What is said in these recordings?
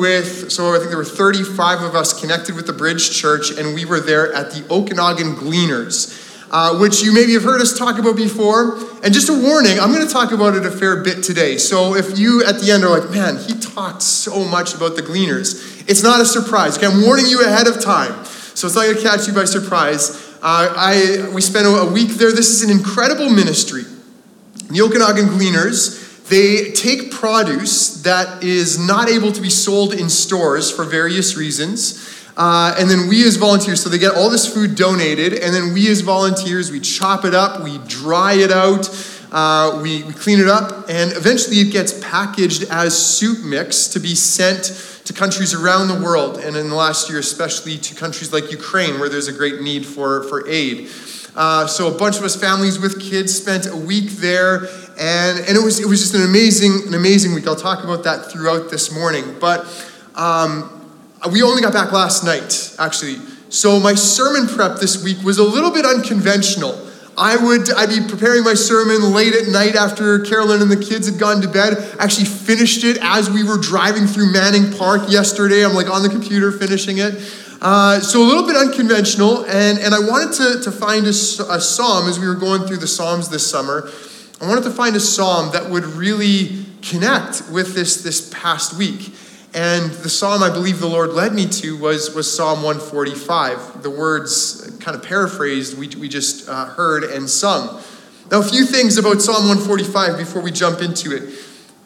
with, so I think there were 35 of us connected with the Bridge Church, and we were there at the Okanagan Gleaners. Uh, which you maybe have heard us talk about before. And just a warning, I'm going to talk about it a fair bit today. So if you at the end are like, man, he talked so much about the gleaners, it's not a surprise. Okay, I'm warning you ahead of time. So it's not going to catch you by surprise. Uh, I, we spent a week there. This is an incredible ministry. The Okanagan Gleaners, they take produce that is not able to be sold in stores for various reasons. Uh, and then we as volunteers, so they get all this food donated, and then we as volunteers, we chop it up, we dry it out, uh, we, we clean it up, and eventually it gets packaged as soup mix to be sent to countries around the world, and in the last year, especially to countries like Ukraine, where there's a great need for, for aid. Uh, so a bunch of us families with kids spent a week there, and, and it, was, it was just an amazing, an amazing week. I'll talk about that throughout this morning. But um, we only got back last night, actually. So my sermon prep this week was a little bit unconventional. I would I'd be preparing my sermon late at night after Carolyn and the kids had gone to bed. Actually finished it as we were driving through Manning Park yesterday. I'm like on the computer finishing it. Uh, so a little bit unconventional, and, and I wanted to, to find a, a psalm as we were going through the psalms this summer. I wanted to find a psalm that would really connect with this this past week. And the psalm I believe the Lord led me to was, was Psalm 145. The words, kind of paraphrased, we, we just uh, heard and sung. Now, a few things about Psalm 145 before we jump into it.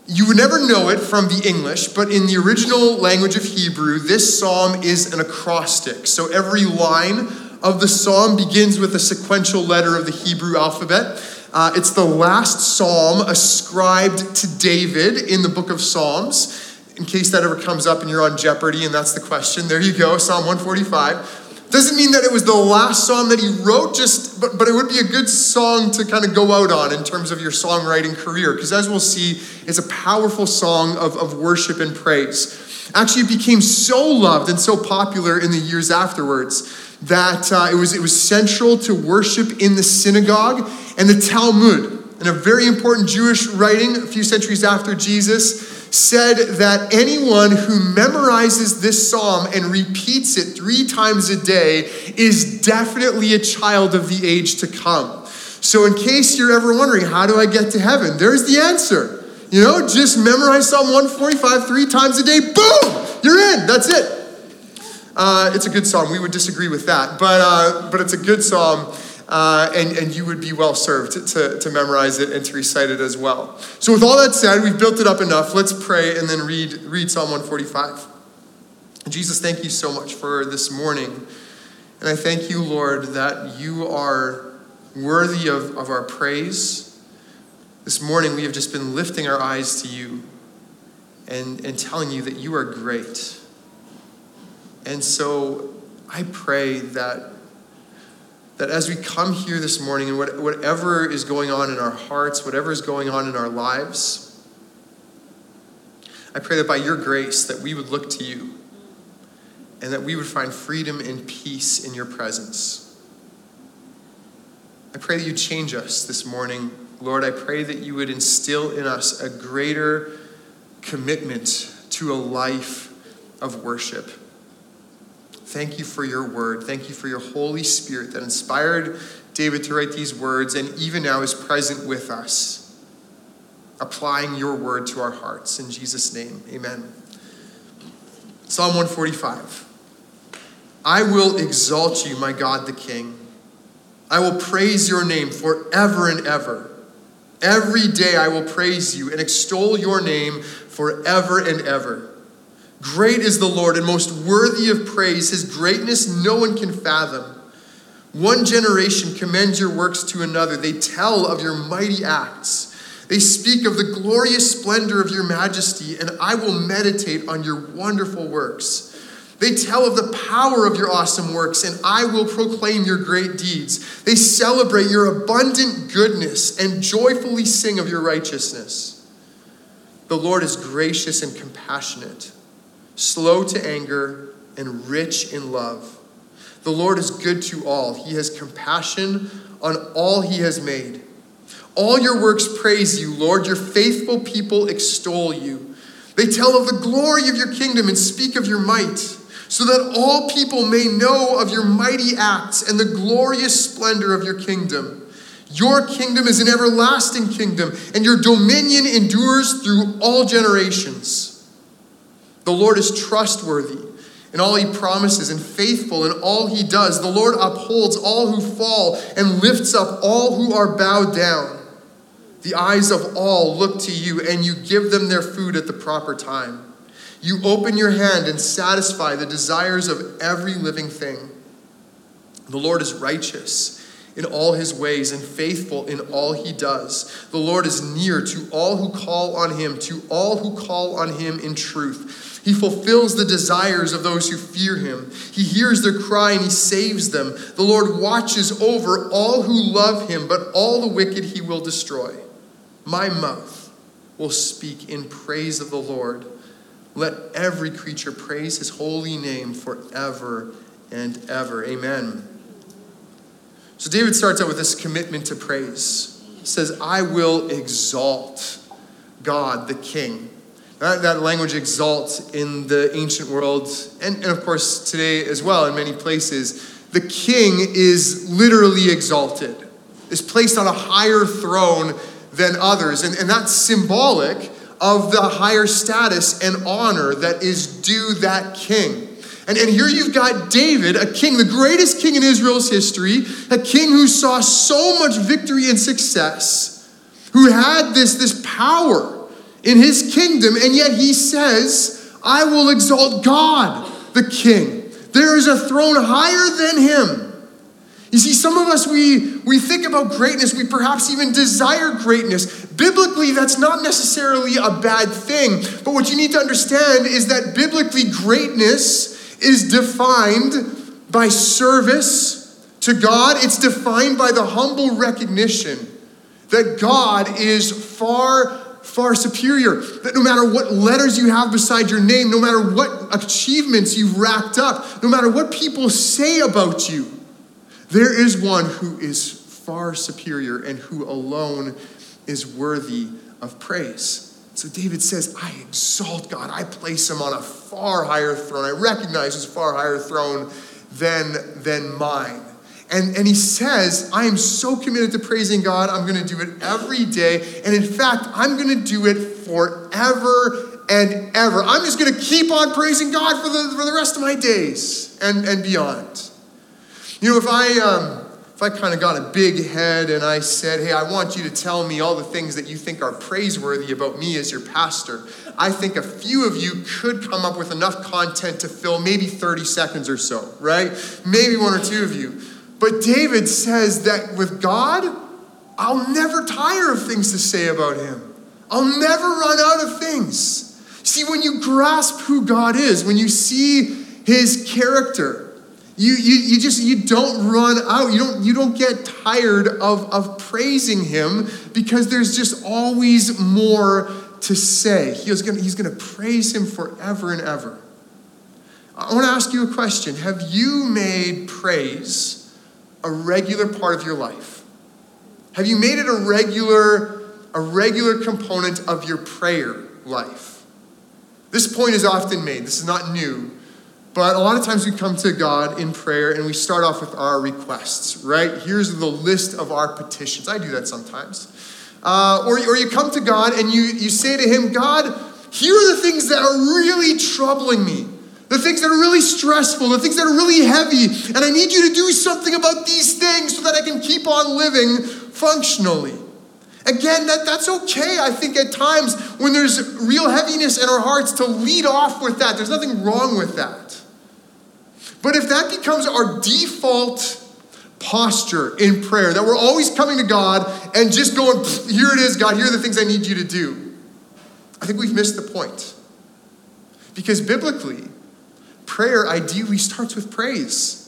You would never know it from the English, but in the original language of Hebrew, this psalm is an acrostic. So every line of the psalm begins with a sequential letter of the Hebrew alphabet. Uh, it's the last psalm ascribed to David in the book of Psalms in case that ever comes up and you're on Jeopardy and that's the question, there you go, Psalm 145. Doesn't mean that it was the last psalm that he wrote, just but, but it would be a good song to kind of go out on in terms of your songwriting career, because as we'll see, it's a powerful song of, of worship and praise. Actually, it became so loved and so popular in the years afterwards that uh, it, was, it was central to worship in the synagogue and the Talmud. And a very important Jewish writing a few centuries after Jesus said that anyone who memorizes this psalm and repeats it three times a day is definitely a child of the age to come. So, in case you're ever wondering, how do I get to heaven? There's the answer. You know, just memorize Psalm 145 three times a day, boom, you're in. That's it. Uh, it's a good psalm. We would disagree with that, but, uh, but it's a good psalm uh, and, and you would be well served to, to, to memorize it and to recite it as well. So, with all that said, we've built it up enough. Let's pray and then read, read Psalm 145. Jesus, thank you so much for this morning. And I thank you, Lord, that you are worthy of, of our praise. This morning, we have just been lifting our eyes to you and, and telling you that you are great. And so I pray that that as we come here this morning and whatever is going on in our hearts, whatever is going on in our lives, I pray that by your grace that we would look to you and that we would find freedom and peace in your presence. I pray that you change us this morning. Lord, I pray that you would instill in us a greater commitment to a life of worship. Thank you for your word. Thank you for your Holy Spirit that inspired David to write these words and even now is present with us, applying your word to our hearts. In Jesus' name, amen. Psalm 145 I will exalt you, my God the King. I will praise your name forever and ever. Every day I will praise you and extol your name forever and ever. Great is the Lord and most worthy of praise. His greatness no one can fathom. One generation commends your works to another. They tell of your mighty acts. They speak of the glorious splendor of your majesty, and I will meditate on your wonderful works. They tell of the power of your awesome works, and I will proclaim your great deeds. They celebrate your abundant goodness and joyfully sing of your righteousness. The Lord is gracious and compassionate slow to anger, and rich in love. The Lord is good to all. He has compassion on all he has made. All your works praise you, Lord. Your faithful people extol you. They tell of the glory of your kingdom and speak of your might, so that all people may know of your mighty acts and the glorious splendor of your kingdom. Your kingdom is an everlasting kingdom, and your dominion endures through all generations. The Lord is trustworthy in all he promises and faithful in all he does. The Lord upholds all who fall and lifts up all who are bowed down. The eyes of all look to you, and you give them their food at the proper time. You open your hand and satisfy the desires of every living thing. The Lord is righteous in all his ways and faithful in all he does. The Lord is near to all who call on him, to all who call on him in truth. He fulfills the desires of those who fear him. He hears their cry and he saves them. The Lord watches over all who love him, but all the wicked he will destroy. My mouth will speak in praise of the Lord. Let every creature praise his holy name forever and ever. Amen. So David starts out with this commitment to praise. He says, I will exalt God the King. That, that language exalt in the ancient world, and, and of course today as well in many places, the king is literally exalted, is placed on a higher throne than others. And, and that's symbolic of the higher status and honor that is due that king. And, and here you've got David, a king, the greatest king in Israel's history, a king who saw so much victory and success, who had this, this power in his kingdom, and yet he says, I will exalt God, the king. There is a throne higher than him. You see, some of us, we, we think about greatness, we perhaps even desire greatness. Biblically, that's not necessarily a bad thing. But what you need to understand is that biblically, greatness is defined by service to God, it's defined by the humble recognition that God is far far superior. That no matter what letters you have beside your name, no matter what achievements you've racked up, no matter what people say about you, there is one who is far superior and who alone is worthy of praise. So David says, I exalt God. I place him on a far higher throne. I recognize his far higher throne than, than mine. And, and he says, I am so committed to praising God, I'm going to do it every day. And in fact, I'm going to do it forever and ever. I'm just going to keep on praising God for the, for the rest of my days and, and beyond. You know, if I, um, if I kind of got a big head and I said, hey, I want you to tell me all the things that you think are praiseworthy about me as your pastor, I think a few of you could come up with enough content to fill maybe 30 seconds or so, right? Maybe one or two of you. But David says that with God, I'll never tire of things to say about him. I'll never run out of things. See, when you grasp who God is, when you see his character, you, you, you just you don't run out. You don't, you don't get tired of, of praising him because there's just always more to say. He's gonna, he's gonna praise him forever and ever. I want to ask you a question. Have you made praise a regular part of your life? Have you made it a regular, a regular component of your prayer life? This point is often made. This is not new. But a lot of times we come to God in prayer and we start off with our requests, right? Here's the list of our petitions. I do that sometimes. Uh, or, or you come to God and you, you say to Him, God, here are the things that are really troubling me, the things that are really stressful, the things that are really heavy, and I need you to do something about these things so that I can keep on living functionally. Again, that, that's okay, I think, at times when there's real heaviness in our hearts to lead off with that. There's nothing wrong with that. But if that becomes our default posture in prayer, that we're always coming to God and just going, here it is, God, here are the things I need you to do, I think we've missed the point. Because biblically, prayer ideally starts with praise.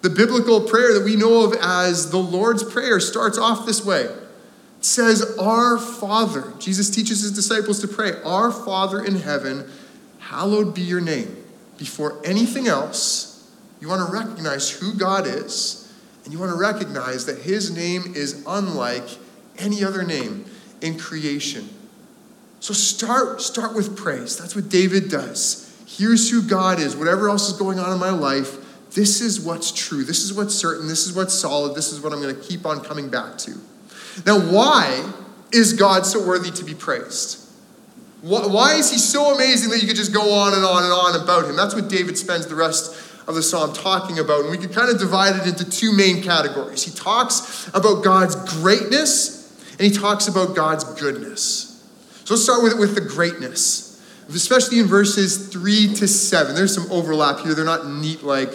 The biblical prayer that we know of as the Lord's Prayer starts off this way. It says, Our Father. Jesus teaches his disciples to pray, Our Father in heaven, hallowed be your name. Before anything else, you want to recognize who God is, and you want to recognize that His name is unlike any other name in creation. So start, start with praise. That's what David does. Here's who God is. Whatever else is going on in my life, this is what's true. This is what's certain. This is what's solid. This is what I'm going to keep on coming back to. Now, why is God so worthy to be praised? Why is he so amazing that you could just go on and on and on about him? That's what David spends the rest of the psalm talking about. And we could kind of divide it into two main categories. He talks about God's greatness and he talks about God's goodness. So let's start with, with the greatness, especially in verses 3 to 7. There's some overlap here. They're not neat like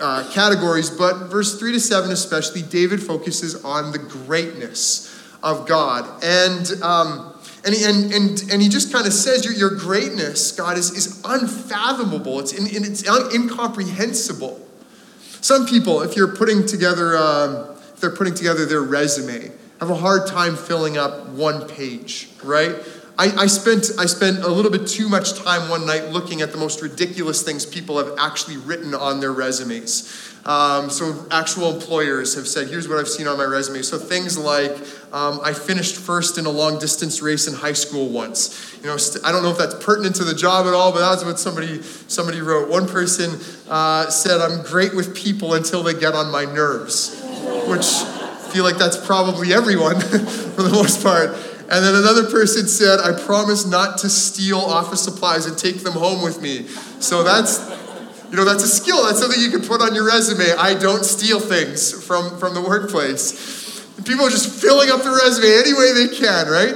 uh, categories, but verse 3 to 7 especially, David focuses on the greatness of God. And, um, and, he, and, and, and he just kind of says, Your, your greatness, God, is, is unfathomable, it's, in, it's un, incomprehensible. Some people, if you're putting together, um, if they're putting together their resume, have a hard time filling up one page, right? I, I, spent, I spent a little bit too much time one night looking at the most ridiculous things people have actually written on their resumes. Um, so, actual employers have said, here's what I've seen on my resume. So, things like, um, I finished first in a long distance race in high school once. You know, st- I don't know if that's pertinent to the job at all, but that's what somebody, somebody wrote. One person uh, said, I'm great with people until they get on my nerves, which I feel like that's probably everyone for the most part. And then another person said, I promise not to steal office supplies and take them home with me. So that's, you know, that's a skill. That's something you can put on your resume. I don't steal things from, from the workplace. And people are just filling up their resume any way they can, right?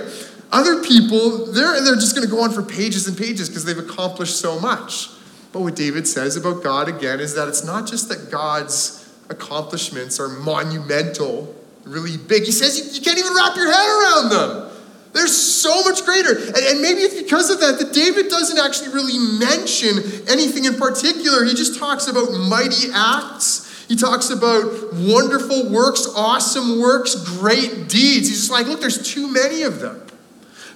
Other people, they're, they're just going to go on for pages and pages because they've accomplished so much. But what David says about God again is that it's not just that God's accomplishments are monumental, really big. He says you, you can't even wrap your head around them. They're so much greater. And, and, maybe it's because of that that David doesn't actually really mention anything in particular. He just talks about mighty acts. He talks about wonderful works, awesome works, great deeds. He's just like, look, there's too many of them.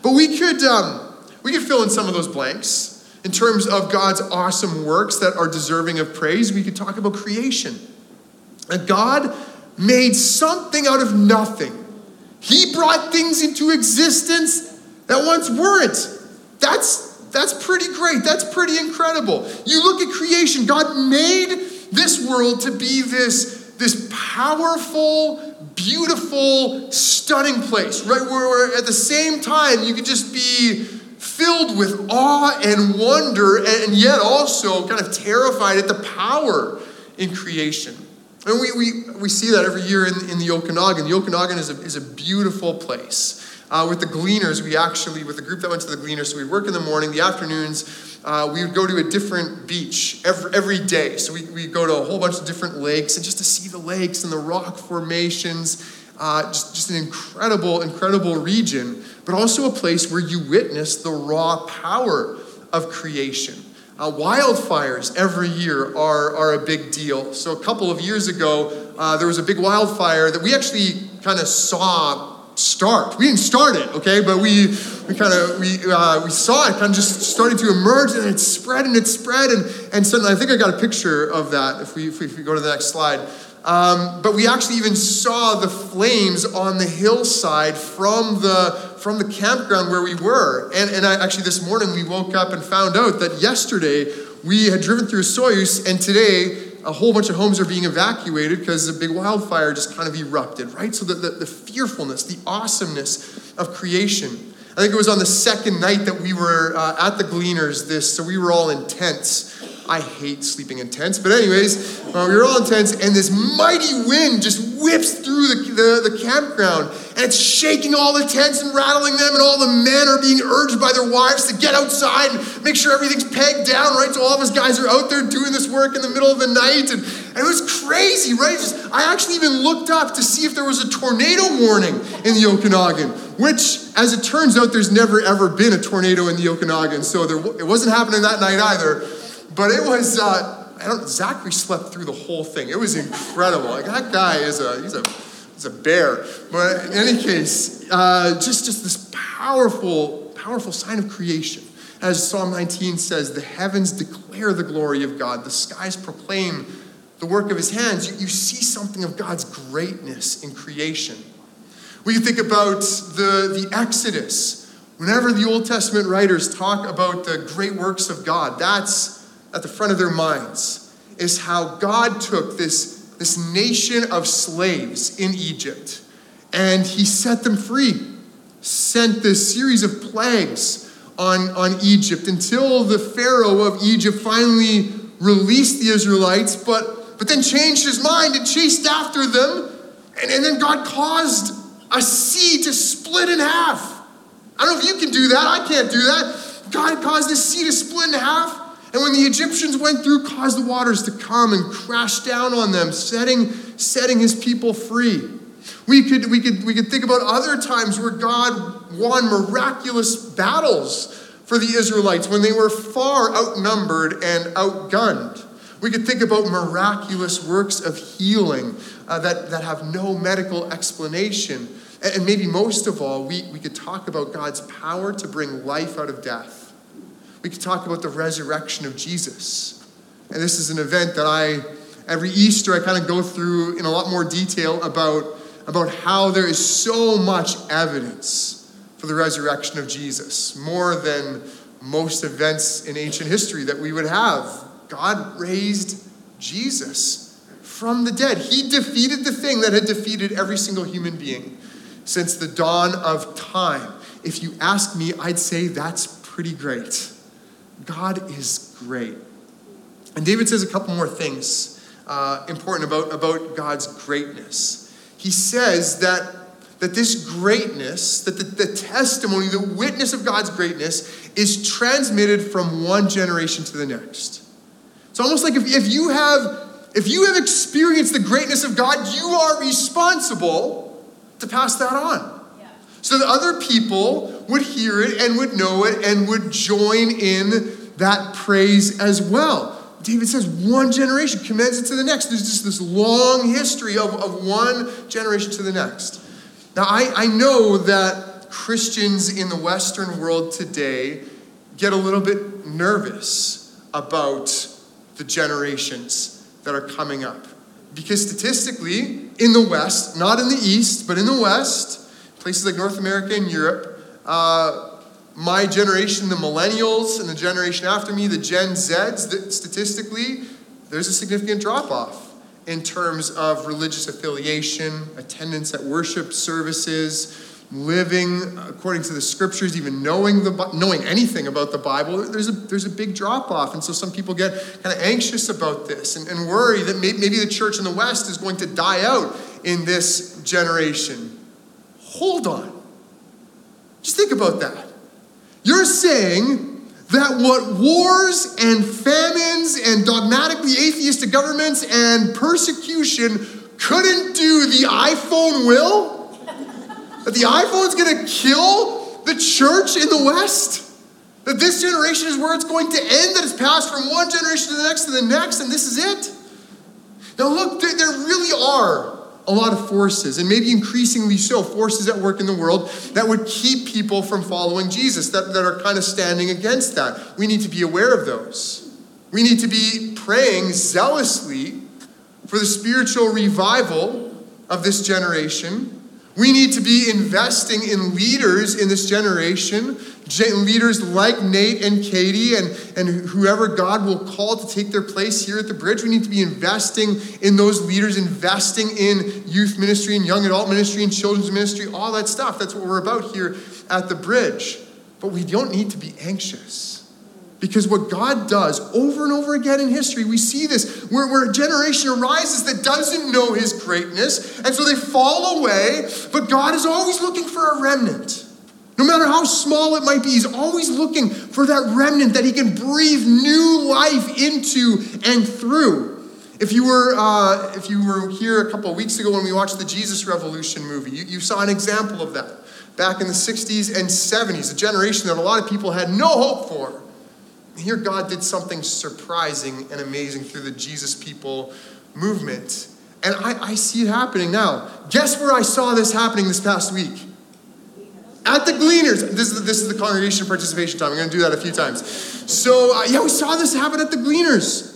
But we could, um, we could fill in some of those blanks. In terms of God's awesome works that are deserving of praise, we could talk about creation. And God made something out of nothing. He brought things into existence that once weren't. That's, that's pretty great. That's pretty incredible. You look at creation, God made this world to be this, this powerful, beautiful, stunning place, right? Where, at the same time you could just be filled with awe and wonder, and yet also kind of terrified at the power in creation. And we, we, we see that every year in, in the Okanagan. The Okanagan is a, is a beautiful place. Uh, with the Gleaners, we actually, with the group that went to the Gleaners, so we'd work in the morning, the afternoons, uh, we would go to a different beach every, every day. So we, we go to a whole bunch of different lakes, and just to see the lakes and the rock formations, uh, just, just an incredible, incredible region, but also a place where you witness the raw power of creation. Uh, wildfires every year are, are a big deal. So, a couple of years ago, uh, there was a big wildfire that we actually kind of saw start. We didn't start it, okay, but we, we kind of we, uh, we saw it kind of just starting to emerge, and it spread and it spread, and and suddenly I think I got a picture of that. If we if we, if we go to the next slide. Um, but we actually even saw the flames on the hillside from the from the campground where we were. And, and I, actually, this morning we woke up and found out that yesterday we had driven through Osoyoos, and today a whole bunch of homes are being evacuated because a big wildfire just kind of erupted, right? So the, the, the fearfulness, the awesomeness of creation. I think it was on the second night that we were uh, at the Gleaners. This, so we were all in tents I hate sleeping in tents, but anyways, uh, we were all in tents, and this mighty wind just whips through the, the, the, campground, and it's shaking all the tents and rattling them, and all the men are being urged by their wives to get outside and make sure everything's pegged down, right? So all of us guys are out there doing this work in the middle of the night, and, and it was crazy, right? Just, I actually even looked up to see if there was a tornado warning in the Okanagan, which, as it turns out, there's never ever been a tornado in the Okanagan, so there, it wasn't happening that night either. But it was, uh, Zachary slept through the whole thing. It was incredible. Like that guy is a, he's a, he's a bear. But in any case, uh, just, just this powerful, powerful sign of creation. As Psalm 19 says, the heavens declare the glory of God, the skies proclaim the work of his hands. You, you see something of God's greatness in creation. When you think about the, the Exodus Whenever the Old Testament writers talk about the great works of God, that's at the front of their minds, is how God took this, this nation of slaves in Egypt and he set them free, sent this series of plagues on, on Egypt until the Pharaoh of Egypt finally released the Israelites, but, but then changed his mind and chased after them. And, and then God caused a sea to split in half. I don't know if you can do that. I can't do that. God caused the sea to split in half. And when the Egyptians went through, caused the waters to come and crash down on them, setting, setting his people free. We could, we, could, we could think about other times where God won miraculous battles for the Israelites when they were far outnumbered and outgunned. We could think about miraculous works of healing uh, that, that have no medical explanation. And, maybe most of all, we, we could talk about God's power to bring life out of death. We could talk about the resurrection of Jesus. And this is an event that I, every Easter, I kind of go through in a lot more detail about about how there is so much evidence for the resurrection of Jesus, more than most events in ancient history that we would have. God raised Jesus from the dead. He defeated the thing that had defeated every single human being since the dawn of time. If you ask me, I'd say that's pretty great. God is great. And David says a couple more things uh, important about, about God's greatness he says that, that this greatness, that the, the testimony, the witness of God's greatness is transmitted from one generation to the next. It's almost like if, if you have if you have experienced the greatness of God, you are responsible to pass that on. Yeah. So that other people would hear it and would know it and would join in that praise as well. David says one generation commends it to the next. There's just this long history of, of one generation to the next. Now, I, I know that Christians in the Western world today get a little bit nervous about the generations that are coming up. Because statistically, in the West, not in the East, but in the West, places like North America and Europe, uh, my generation, the millennials, and the generation after me, the Gen Zs, statistically, there's a significant drop off in terms of religious affiliation, attendance at worship services, living according to the scriptures, even knowing the knowing anything about the Bible. There's a there's a big drop off, and so some people get kind of anxious about this and, and worry that maybe the church in the West is going to die out in this generation. Hold on. Just think about that. You're saying that what wars and famines and dogmatically atheistic governments and persecution couldn't do, the iPhone will? That the iPhone's gonna kill the church in the West? That this generation is where it's going to end, that it's passed from one generation to the next to the next, and this is it? Now, look, there, there really are a lot of forces, and maybe increasingly so, forces at work in the world that would keep people from following Jesus, that, that are kind of standing against that. We need to be aware of those. We need to be praying zealously for the spiritual revival of this generation. We need to be investing in leaders in this generation leaders like Nate and Katie and, and whoever God will call to take their place here at the bridge. We need to be investing in those leaders, investing in youth ministry and young adult ministry and children's ministry, all that stuff. That's what we're about here at the bridge. But we don't need to be anxious. Because what God does over and over again in history, we see this where, where a generation arises that doesn't know his greatness, and so they fall away, but God is always looking for a remnant. No matter how small it might be, he's always looking for that remnant that he can breathe new life into and through. If you were, uh, if you were here a couple of weeks ago when we watched the Jesus Revolution movie, you, you saw an example of that. Back in the 60s and 70s, a generation that a lot of people had no hope for. Here, God did something surprising and amazing through the Jesus People movement. And I, I see it happening now. Guess where I saw this happening this past week? At the Gleaners. This is the, this is the congregation participation time. I'm going to do that a few times. So, uh, yeah, we saw this happen at the Gleaners.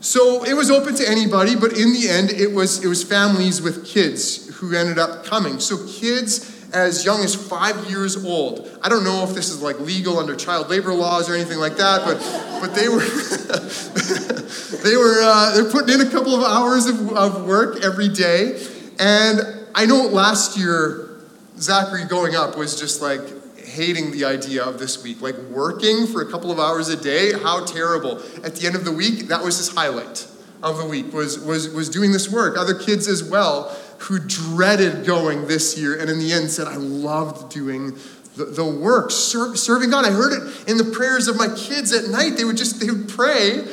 So it was open to anybody, but in the end, it was, it was families with kids who ended up coming. So kids as young as five years old. I don't know if this is like legal under child labor laws or anything like that, but but they were they were uh, they're putting in a couple of hours of, of work every day. And I know last year Zachary going up was just like hating the idea of this week. Like working for a couple of hours a day, how terrible. At the end of the week, that was his highlight of the week, was, was, was doing this work. Other kids as well who dreaded going this year and in the end said, I loved doing the, the work, ser- serving God. I heard it in the prayers of my kids at night. They would just, they would pray.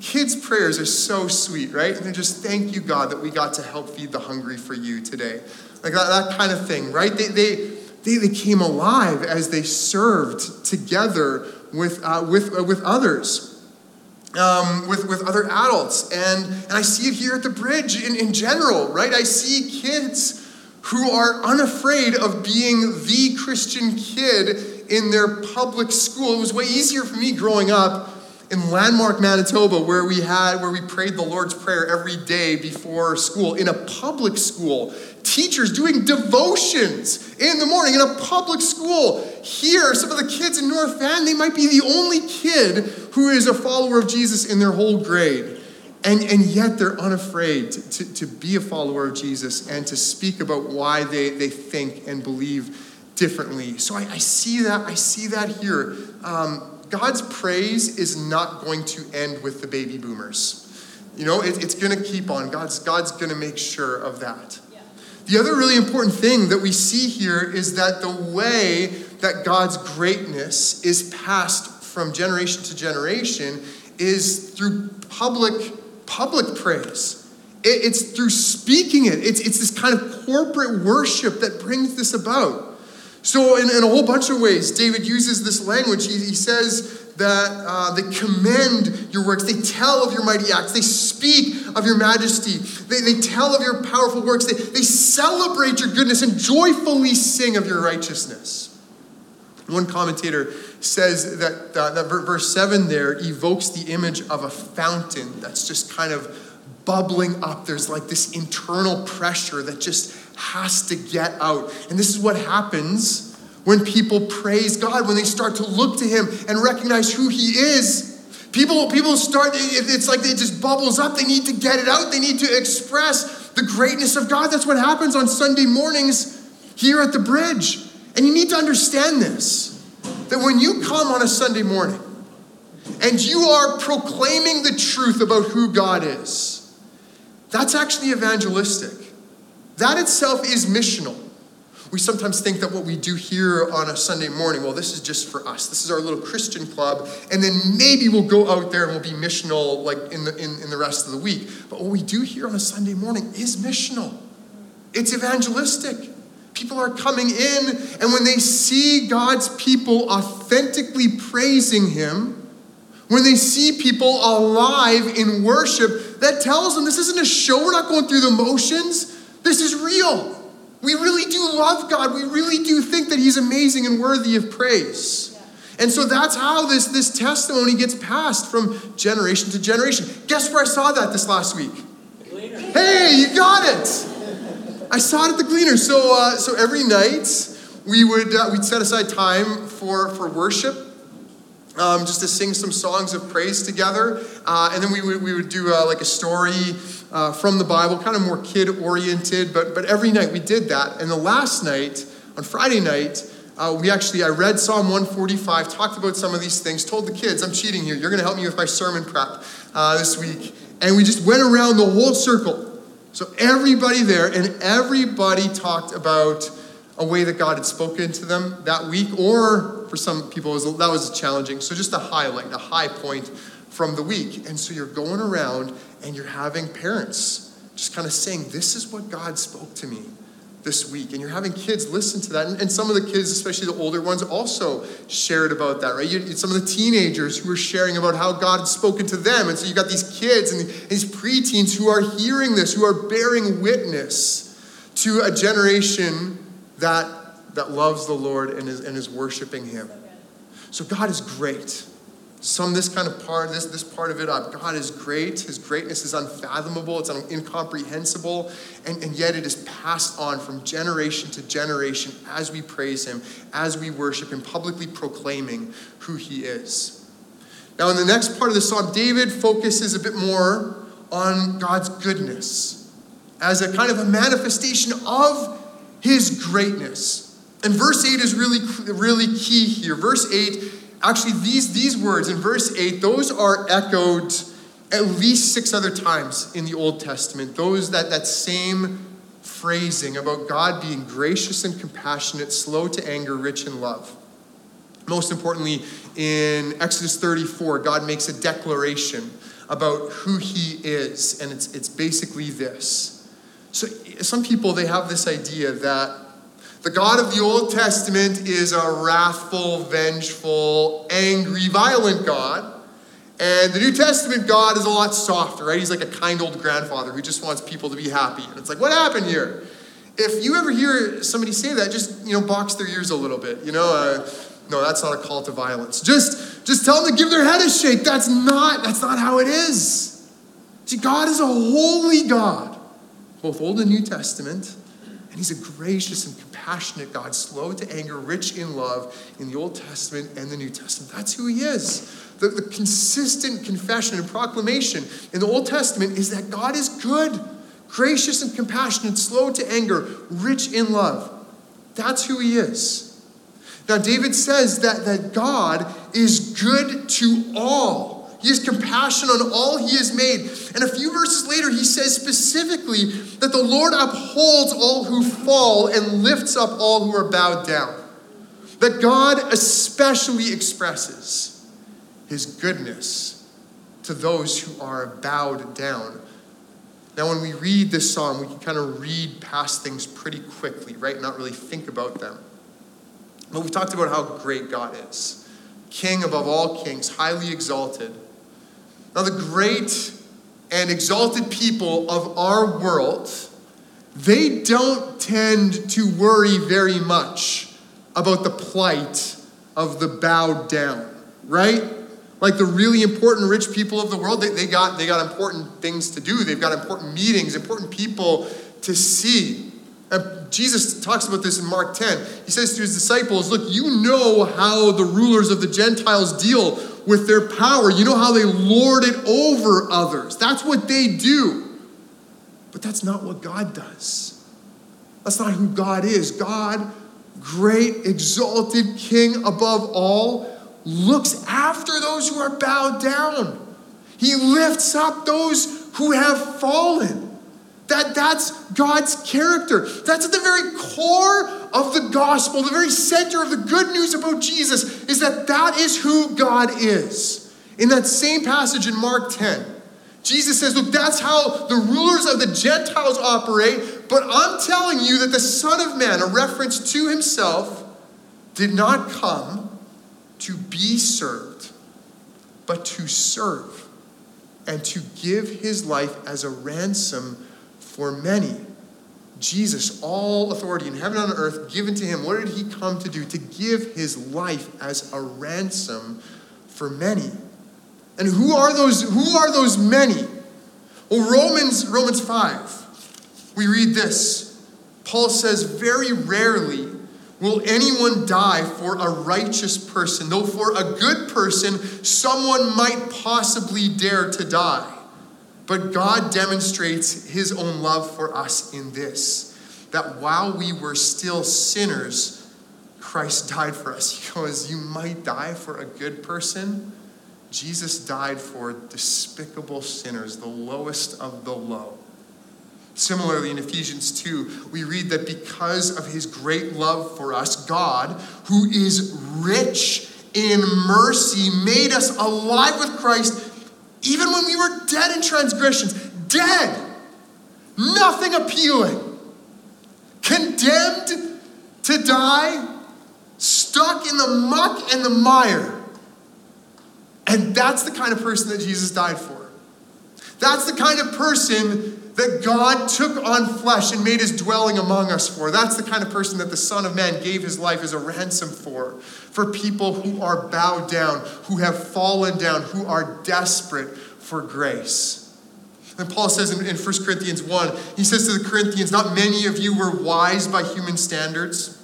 Kids' prayers are so sweet, right? And they just thank you, God, that we got to help feed the hungry for you today. Like that, that kind of thing, right? They, they, they, they came alive as they served together with, uh, with, uh, with others. Um, with, with other adults. And, and I see it here at the bridge in, in general, right? I see kids who are unafraid of being the Christian kid in their public school. It was way easier for me growing up in Landmark, Manitoba, where we had where we prayed the Lord's Prayer every day before school in a public school teachers doing devotions in the morning in a public school. Here, some of the kids in North Van, they might be the only kid who is a follower of Jesus in their whole grade. And, and yet they're unafraid to, to, to be a follower of Jesus and to speak about why they, they think and believe differently. So I, I see that, I see that here. Um, God's praise is not going to end with the baby boomers. You know, it, it's going to keep on. God's, God's going to make sure of that. The other really important thing that we see here is that the way that God's greatness is passed from generation to generation is through public public praise. it's through speaking it. It's, it's this kind of corporate worship that brings this about. So, in, in a whole bunch of ways, David uses this language. He, he says, that uh, they commend your works. They tell of your mighty acts. They speak of your majesty. They, they tell of your powerful works. They, they celebrate your goodness and joyfully sing of your righteousness. One commentator says that, uh, that verse 7 there evokes the image of a fountain that's just kind of bubbling up. There's like this internal pressure that just has to get out. And this is what happens when people praise God, when they start to look to Him and recognize who He is. People, people start, it's like it just bubbles up. They need to get it out. They need to express the greatness of God. That's what happens on Sunday mornings here at the bridge. And you need to understand this that when you come on a Sunday morning and you are proclaiming the truth about who God is, that's actually evangelistic. That itself is missional we sometimes think that what we do here on a Sunday morning, well, this is just for us. This is our little Christian club, and then maybe we'll go out there and we'll be missional like in the in, in the rest of the week. But what we do here on a Sunday morning is missional. It's evangelistic. People are coming in, and when they see God's people authentically praising Him, when they see people alive in worship, that tells them this isn't a show. We're not going through the motions. This is real. We really do love God. We really do think that He's amazing and worthy of praise. And so that's how this, this testimony gets passed from generation to generation. Guess where I saw that this last week? Hey, you got it! I saw it at the Gleaner. So, uh, so every night we would uh, we'd set aside time for, for worship, um, just to sing some songs of praise together, uh, and then we would, we would do uh, like a story uh, from the Bible, kind of more kid oriented, but, but every night we did that. And the last night, on Friday night, uh, we actually, I read Psalm 145, talked about some of these things, told the kids, I'm cheating here. You're going to help me with my sermon prep uh, this week. And we just went around the whole circle. So everybody there, and everybody talked about a way that God had spoken to them that week, or for some people, was, that was challenging. So just a highlight, a high point from the week. And so you're going around and you're having parents just kind of saying, This is what God spoke to me this week. And you're having kids listen to that. And, and some of the kids, especially the older ones, also shared about that, right? You, some of the teenagers who were sharing about how God had spoken to them. And so you've got these kids and these preteens who are hearing this, who are bearing witness to a generation that, that loves the Lord and is, and is worshiping Him. So God is great. Some this kind of part, this, this part of it up. God is great. His greatness is unfathomable. It's incomprehensible. And, and yet it is passed on from generation to generation as we praise him, as we worship him, publicly proclaiming who he is. Now, in the next part of the psalm, David focuses a bit more on God's goodness as a kind of a manifestation of his greatness. And verse 8 is really, really key here. Verse 8 Actually, these, these words in verse 8, those are echoed at least six other times in the Old Testament. Those that, that same phrasing about God being gracious and compassionate, slow to anger, rich in love. Most importantly, in Exodus 34, God makes a declaration about who he is, and it's, it's basically this. So, some people, they have this idea that the God of the Old Testament is a wrathful, vengeful, angry, violent God. And the New Testament God is a lot softer, right? He's like a kind old grandfather who just wants people to be happy. And it's like, what happened here? If you ever hear somebody say that, just, you know, box their ears a little bit. You know, uh, no, that's not a call to violence. Just, just tell them to give their head a shake. That's not, that's not how it is. See, God is a holy God, both Old and New Testament. And he's a gracious and compassionate God, slow to anger, rich in love in the Old Testament and the New Testament. That's who he is. The, the consistent confession and proclamation in the Old Testament is that God is good, gracious and compassionate, slow to anger, rich in love. That's who he is. Now, David says that, that God is good to all. He has compassion on all he has made. And a few verses later, he says specifically that the Lord upholds all who fall and lifts up all who are bowed down. That God especially expresses his goodness to those who are bowed down. Now, when we read this psalm, we can kind of read past things pretty quickly, right? Not really think about them. But we've talked about how great God is King above all kings, highly exalted. Now, the great and exalted people of our world, they don't tend to worry very much about the plight of the bowed down, right? Like the really important rich people of the world, they, they, got, they got important things to do. They've got important meetings, important people to see. And Jesus talks about this in Mark 10. He says to his disciples, Look, you know how the rulers of the Gentiles deal with their power. You know how they lord it over others. That's what they do. But that's not what God does. That's not who God is. God, great, exalted King above all, looks after those who are bowed down. He lifts up those who have fallen. That, that's God's character. That's at the very core of the gospel, the very center of the good news about Jesus, is that that is who God is. In that same passage in Mark 10, Jesus says, Look, that's how the rulers of the Gentiles operate, but I'm telling you that the Son of Man, a reference to himself, did not come to be served, but to serve and to give his life as a ransom for many. Jesus, all authority in heaven and on earth given to him. What did he come to do? To give his life as a ransom for many. And who are those who are those many? Well, Romans Romans 5. We read this. Paul says very rarely will anyone die for a righteous person, though for a good person someone might possibly dare to die. But God demonstrates his own love for us in this that while we were still sinners, Christ died for us. Goes, You might die for a good person. Jesus died for despicable sinners, the lowest of the low. Similarly, in Ephesians 2, we read that because of his great love for us, God, who is rich in mercy, made us alive with Christ even when we were dead in transgressions, dead, nothing appealing, condemned to die, stuck in the muck and the mire. And that's the kind of person that Jesus died for. That's the kind of person that God took on flesh and made his dwelling among us for. That's the kind of person that the Son of Man gave his life as a ransom for. For people who are bowed down, who have fallen down, who are desperate for grace. And Paul says in, in 1 Corinthians 1, he says to the Corinthians, Not many of you were wise by human standards.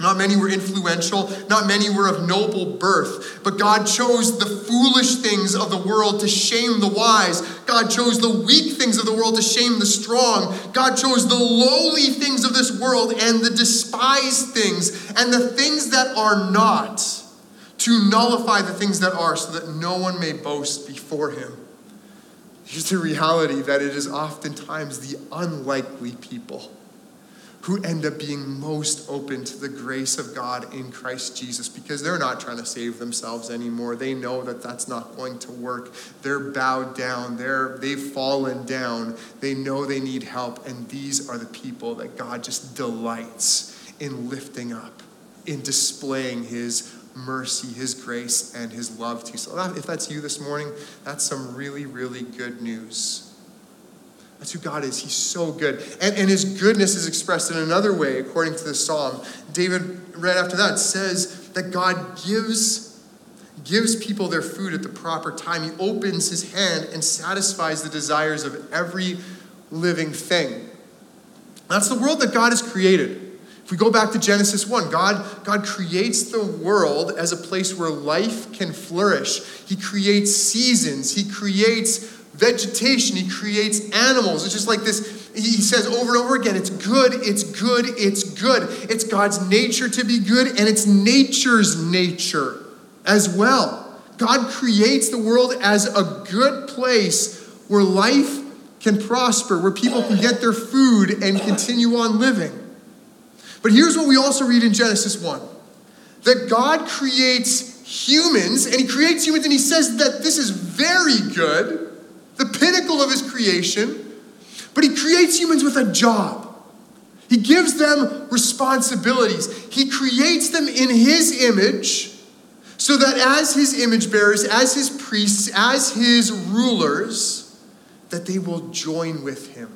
Not many were influential, not many were of noble birth, but God chose the foolish things of the world to shame the wise. God chose the weak things of the world to shame the strong. God chose the lowly things of this world and the despised things and the things that are not to nullify the things that are so that no one may boast before him. Here's the reality that it is oftentimes the unlikely people who end up being most open to the grace of God in Christ Jesus because they're not trying to save themselves anymore. They know that that's not going to work. They're bowed down. They're they've fallen down. They know they need help and these are the people that God just delights in lifting up, in displaying his mercy, his grace and his love to. So if that's you this morning, that's some really really good news. That's who God is. He's so good. And, and his goodness is expressed in another way, according to the psalm. David, right after that, says that God gives, gives people their food at the proper time. He opens his hand and satisfies the desires of every living thing. That's the world that God has created. If we go back to Genesis 1, God, God creates the world as a place where life can flourish. He creates seasons, He creates vegetation, he creates animals. It's just like this. He says over and over again, it's good, it's good, it's good. It's God's nature to be good, and it's nature's nature as well. God creates the world as a good place where life can prosper, where people can get their food and continue on living. But here's what we also read in Genesis 1 that God creates humans, and He creates humans, and He says that this is very good the pinnacle of his creation, but he creates humans with a job. He gives them responsibilities. He creates them in his image so that as his image bearers, as his priests, as his rulers, that they will join with him,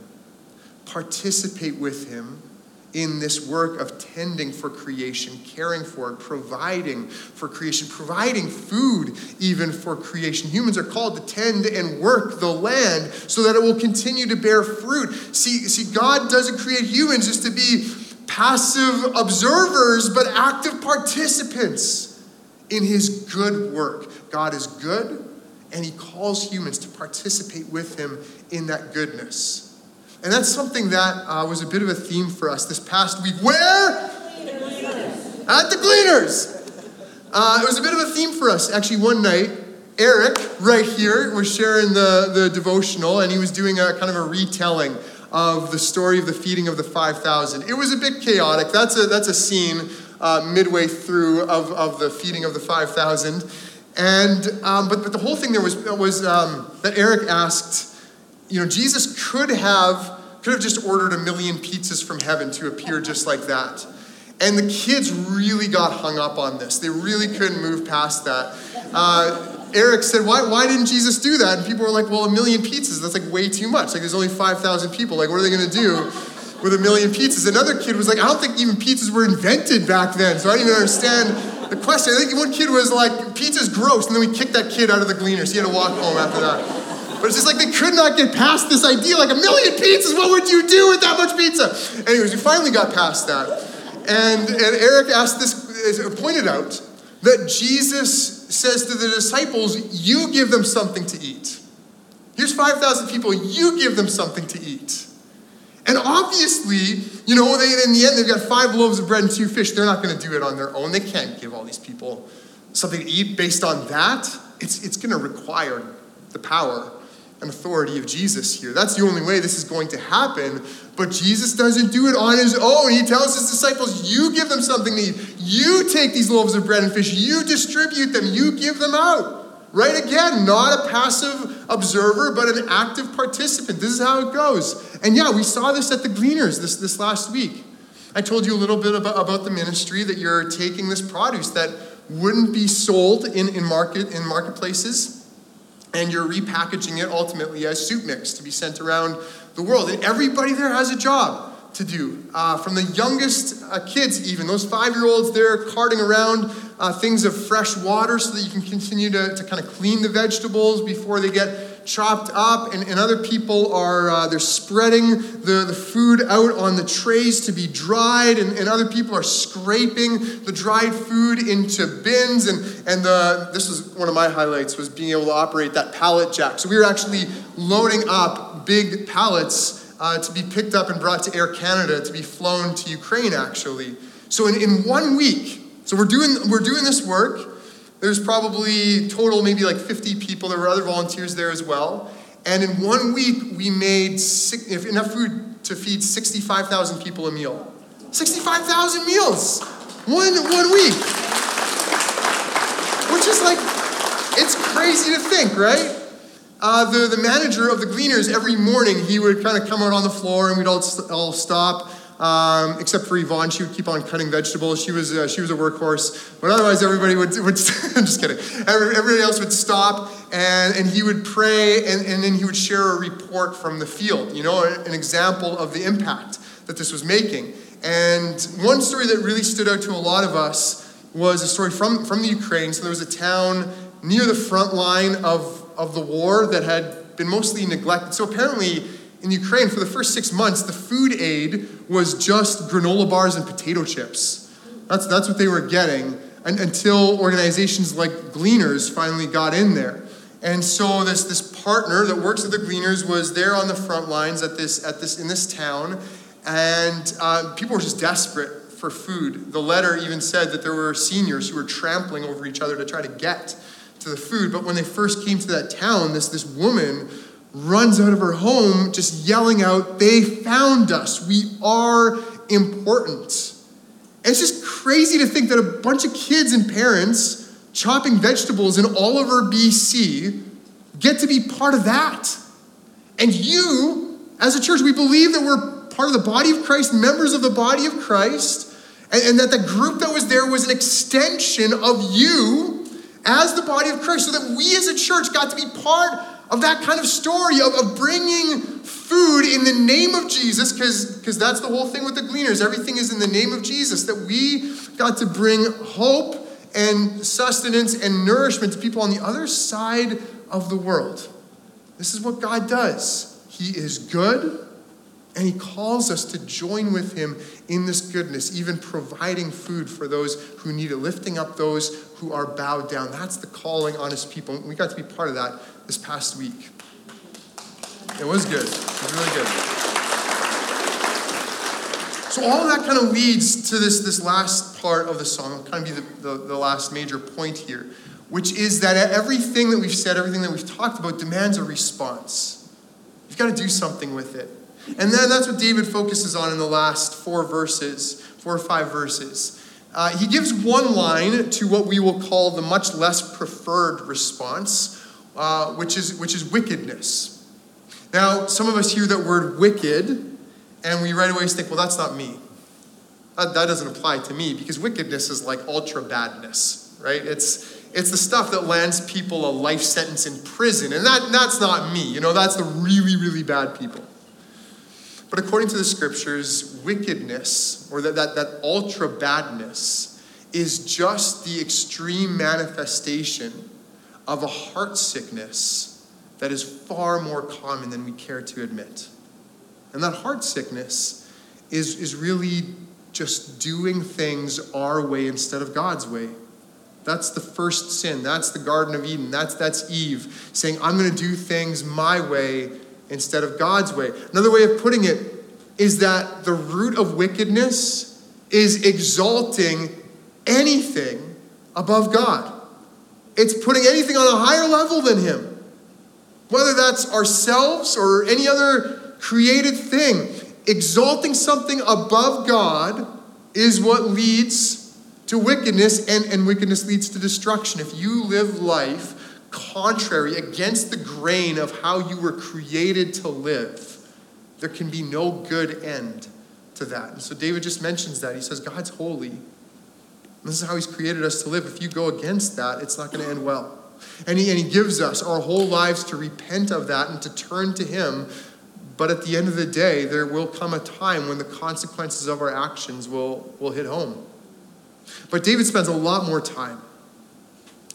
participate with him in this work of tending for creation, caring for it, providing for creation, providing food even for creation. Humans are called to tend and work the land so that it will continue to bear fruit. See, see God doesn't create humans just to be passive observers, but active participants in his good work. God is good, and he calls humans to participate with him in that goodness. And that's something that uh, was a bit of a theme for us this past week. Where? At the Gleaners. Uh, it was a bit of a theme for us. Actually, one night, Eric, right here, was sharing the, the devotional, and he was doing a kind of a retelling of the story of the feeding of the 5,000. It was a bit chaotic. That's a, that's a scene uh, midway through of, of the feeding of the 5,000. And, um, but, but the whole thing there was, was um, that Eric asked, you know, Jesus could have could have just ordered a million pizzas from heaven to appear just like that. And the kids really got hung up on this. They really couldn't move past that. Uh, Eric said, why, why didn't Jesus do that? And people were like, well, a million pizzas, that's like way too much. Like, there's only 5,000 people. Like, what are they going to do with a million pizzas? Another kid was like, I don't think even pizzas were invented back then, so I don't even understand the question. I think one kid was like, pizza's gross, and then we kicked that kid out of the gleaners. He had to walk home after that. But it's just like they could not get past this idea like a million pizzas, what would you do with that much pizza? Anyways, we finally got past that. And, and Eric asked this, pointed out that Jesus says to the disciples, You give them something to eat. Here's 5,000 people, you give them something to eat. And obviously, you know, they, in the end, they've got five loaves of bread and two fish. They're not going to do it on their own. They can't give all these people something to eat based on that. It's, it's going to require the power and authority of Jesus here. That's the only way this is going to happen. But Jesus doesn't do it on his own. He tells his disciples, You give them something to eat. You take these loaves of bread and fish, you distribute them, you give them out. Right again, not a passive observer, but an active participant. This is how it goes. And yeah, we saw this at the Gleaners this, this last week. I told you a little bit about, about the ministry that you're taking this produce that wouldn't be sold in, in market in marketplaces and you're repackaging it ultimately as soup mix to be sent around the world. And everybody there has a job to do. Uh, from the youngest uh, kids, even, those five year olds they're carting around uh, things of fresh water so that you can continue to, to kind of clean the vegetables before they get chopped up. And, and other people are, uh, they're spreading the, the food out on the trays to be dried. And, and other people are scraping the dried food into bins. And, and the, this was one of my highlights was being able to operate that pallet jack. So we were actually loading up big pallets uh, to be picked up and brought to Air Canada to be flown to Ukraine, actually. So in, in one week, so we're doing, we're doing this work. There's probably total maybe like 50 people. There were other volunteers there as well. And in one week, we made six, enough food to feed 65,000 people a meal. 65,000 meals! One, one week! Which is like, it's crazy to think, right? Uh, the, the manager of the Gleaners, every morning, he would kind of come out on the floor and we'd all, all stop. Um, except for Yvonne, she would keep on cutting vegetables. She was, uh, she was a workhorse. But otherwise, everybody would, would I'm just kidding. Everybody else would stop and, and he would pray and, and then he would share a report from the field, you know, an example of the impact that this was making. And one story that really stood out to a lot of us was a story from, from the Ukraine. So there was a town near the front line of of the war that had been mostly neglected. So apparently, in Ukraine, for the first six months, the food aid was just granola bars and potato chips. That's, that's what they were getting and, until organizations like Gleaners finally got in there. And so this, this partner that works at the Gleaners was there on the front lines at this, at this, in this town, and uh, people were just desperate for food. The letter even said that there were seniors who were trampling over each other to try to get to the food. But when they first came to that town, this, this woman runs out of her home just yelling out, They found us. We are important. And it's just crazy to think that a bunch of kids and parents chopping vegetables in Oliver, BC, get to be part of that. And you, as a church, we believe that we're part of the body of Christ, members of the body of Christ, and, and that the group that was there was an extension of you as the body of Christ, so that we as a church got to be part of that kind of story of, of bringing food in the name of Jesus, because that's the whole thing with the gleaners. Everything is in the name of Jesus, that we got to bring hope and sustenance and nourishment to people on the other side of the world. This is what God does. He is good, and He calls us to join with Him in this goodness, even providing food for those who need it, lifting up those who are bowed down. That's the calling on his people. We got to be part of that this past week. It was good. It was really good. So all of that kind of leads to this, this last part of the song. It'll kind of be the, the, the last major point here, which is that everything that we've said, everything that we've talked about demands a response. You've got to do something with it. And then that's what David focuses on in the last four verses, four or five verses. Uh, he gives one line to what we will call the much less preferred response, uh, which, is, which is wickedness. Now, some of us hear that word wicked, and we right away think, well, that's not me. That, that doesn't apply to me because wickedness is like ultra badness, right? It's, it's the stuff that lands people a life sentence in prison, and that, that's not me. You know, that's the really, really bad people. But according to the scriptures, wickedness, or that, that, that ultra badness, is just the extreme manifestation of a heart sickness that is far more common than we care to admit. And that heart sickness is, is really just doing things our way instead of God's way. That's the first sin. That's the Garden of Eden. That's, that's Eve saying, I'm going to do things my way instead of God's way. Another way of putting it is that the root of wickedness is exalting anything above God. It's putting anything on a higher level than Him. Whether that's ourselves or any other created thing, exalting something above God is what leads to wickedness, and, and wickedness leads to destruction. If you live life contrary, against the grain of how you were created to live, there can be no good end to that. And so David just mentions that. He says, God's holy. This is how he's created us to live. If you go against that, it's not going to end well. And he, and he gives us our whole lives to repent of that and to turn to Him. But at the end of the day, there will come a time when the consequences of our actions will, will hit home. But David spends a lot more time,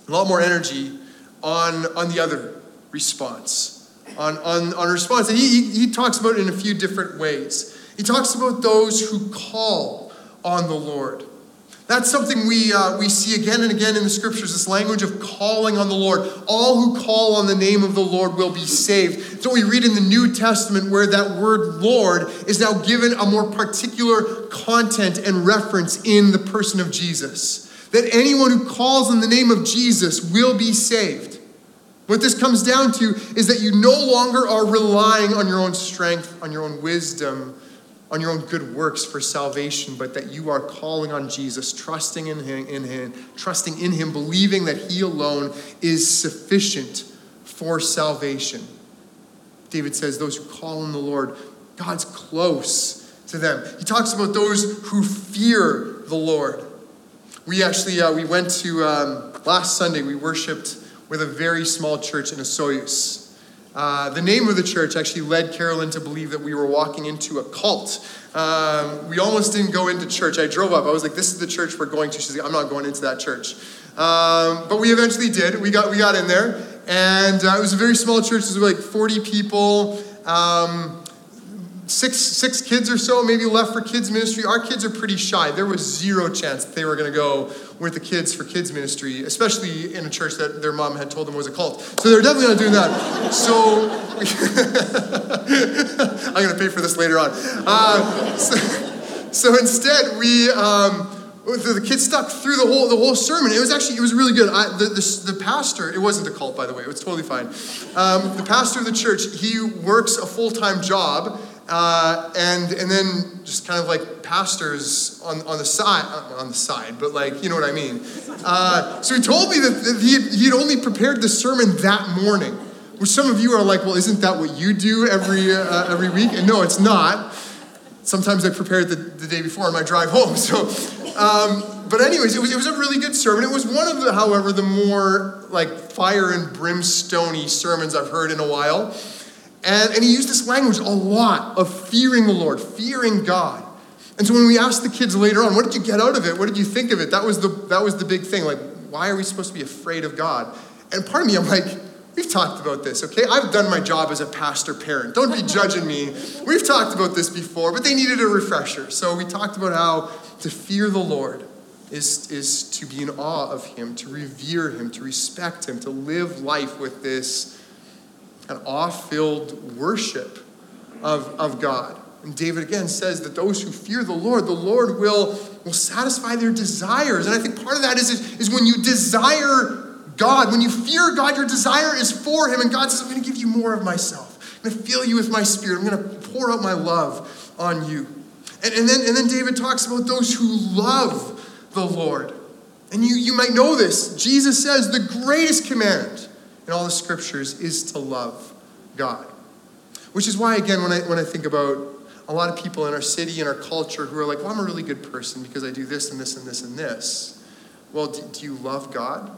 a lot more energy on, on the other response, on, on, on response. And he, he, he talks about it in a few different ways. He talks about those who call on the Lord. That's something we, uh, we see again and again in the scriptures this language of calling on the Lord. All who call on the name of the Lord will be saved. So we read in the New Testament where that word Lord is now given a more particular content and reference in the person of Jesus. That anyone who calls on the name of Jesus will be saved. What this comes down to is that you no longer are relying on your own strength, on your own wisdom, on your own good works for salvation, but that you are calling on Jesus, trusting in him, in him, trusting in him, believing that he alone is sufficient for salvation. David says, Those who call on the Lord, God's close to them. He talks about those who fear the Lord. We actually uh, we went to um, last Sunday. We worshipped with a very small church in Osoyoos. Uh, the name of the church actually led Carolyn to believe that we were walking into a cult. Um, we almost didn't go into church. I drove up. I was like, "This is the church we're going to." She's like, "I'm not going into that church." Um, but we eventually did. We got we got in there, and uh, it was a very small church. There was like 40 people. Um, six six kids or so maybe left for kids ministry our kids are pretty shy there was zero chance that they were going to go with the kids for kids ministry especially in a church that their mom had told them was a cult so they're definitely not doing that so i'm going to pay for this later on uh, so, so, instead we um, the kids stuck through the whole the whole sermon. It was actually it was really good. I, the, the, the pastor it wasn't a cult by the way. It was totally fine. Um, the pastor of the church he works a full time job uh, and and then just kind of like pastors on, on the side on the side, but like you know what I mean. Uh, so he told me that he had, he had only prepared the sermon that morning, which some of you are like, well, isn't that what you do every uh, every week? And no, it's not. Sometimes I prepare it the, the day before on my drive home. So, um, but anyways, it was it was a really good sermon. It was one of the, however, the more like fire and brimstony sermons I've heard in a while. And, and he used this language a lot of fearing the Lord, fearing God. And so when we asked the kids later on, what did you get out of it? What did you think of it? That was the, that was the big thing. Like, why are we supposed to be afraid of God? And part of me, I'm like, we've talked about this, okay? I've done my job as a pastor parent. Don't be judging me. We've talked about this before, but they needed a refresher. So we talked about how to fear the Lord is, is to be in awe of Him, to revere Him, to respect Him, to live life with this an awe filled worship of, of God. And David again says that those who fear the Lord, the Lord will, will satisfy their desires. And I think part of that is, is when you desire God, when you fear God, your desire is for Him. And God says, I'm going to give you more of myself. I'm going to fill you with my spirit. I'm going to pour out my love on you. And, and, then, and then David talks about those who love the Lord. And you, you might know this. Jesus says the greatest command in all the scriptures is to love God. Which is why, again, when I, when I think about a lot of people in our city and our culture who are like, well, I'm a really good person because I do this and this and this and this. Well, do, do you love God?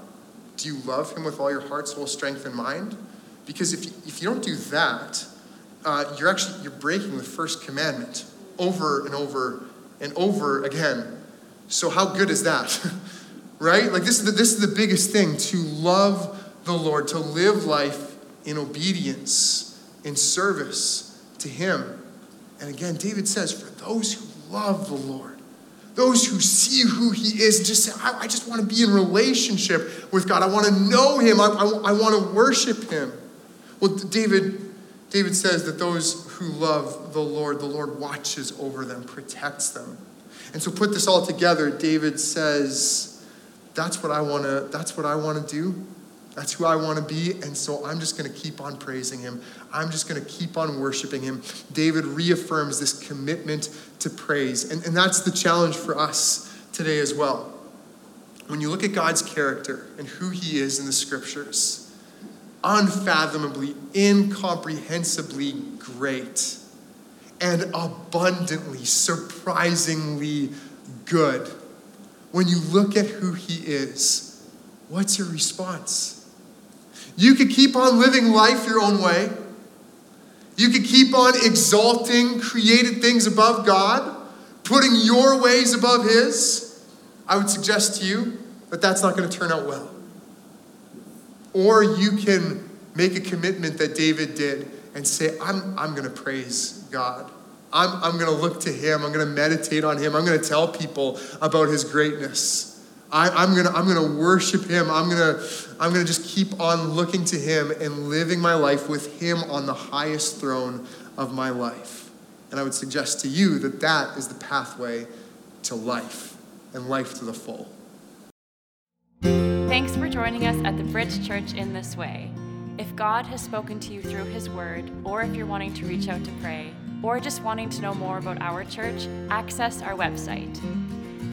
Do you love Him with all your heart, soul, strength, and mind? Because if you, if you don't do that, uh, you're actually you're breaking the first commandment over and over and over again. So how good is that? right? Like this is the, this is the biggest thing to love the Lord, to live life in obedience, in service to Him. And again, David says, for those who love the Lord, those who see who He is, and just say, I, I just want to be in relationship with God. I want to know Him. I, I, I want to worship Him. Well, David, David says that those who love the Lord, the Lord watches over them, protects them. And so put this all together, David says, that's what I want to that's what I want to do. That's who I want to be. And so I'm just going to keep on praising him. I'm just going to keep on worshiping him. David reaffirms this commitment to praise. And, and that's the challenge for us today as well. When you look at God's character and who he is in the scriptures, unfathomably, incomprehensibly great, and abundantly, surprisingly good. When you look at who he is, what's your response? You could keep on living life your own way. You could keep on exalting created things above God, putting your ways above His. I would suggest to you that that's not going to turn out well. Or you can make a commitment that David did and say, I'm, I'm going to praise God. I'm, I'm going to look to Him. I'm going to meditate on Him. I'm going to tell people about His greatness. I, am to I'm to worship Him. I'm to I'm to just keep on looking to Him and living my life with Him on the highest throne of my life. And I would suggest to you that that is the pathway to life and life to the full. Thanks for joining us at the Bridge Church in this way. If God has spoken to you through His Word, or if you're wanting to reach out to pray, or just wanting to know more about our church, access our website.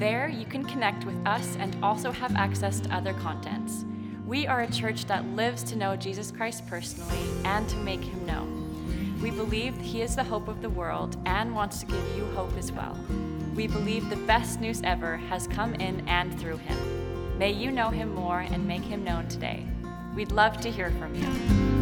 There, you can connect with us and also have access to other contents. We are a church that lives to know Jesus Christ personally and to make him known. We believe he is the hope of the world and wants to give you hope as well. We believe the best news ever has come in and through him. May you know him more and make him known today. We'd love to hear from you.